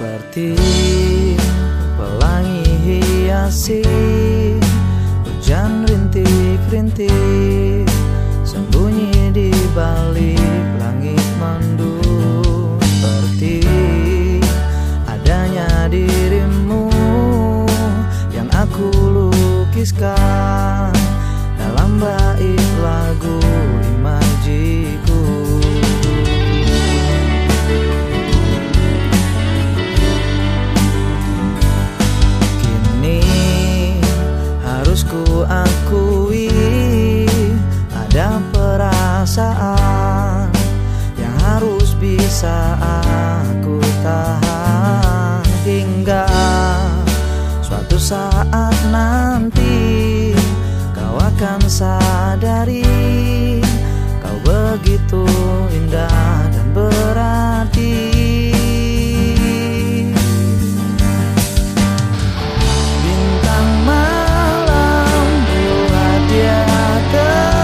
Seperti pelangi hiasi Hujan rintik-rintik Sembunyi di balik langit mendung Seperti adanya dirimu Yang aku lukiskan bisa aku tahan Hingga suatu saat nanti Kau akan sadari Kau begitu indah dan berarti. Bintang malam buat dia tertidur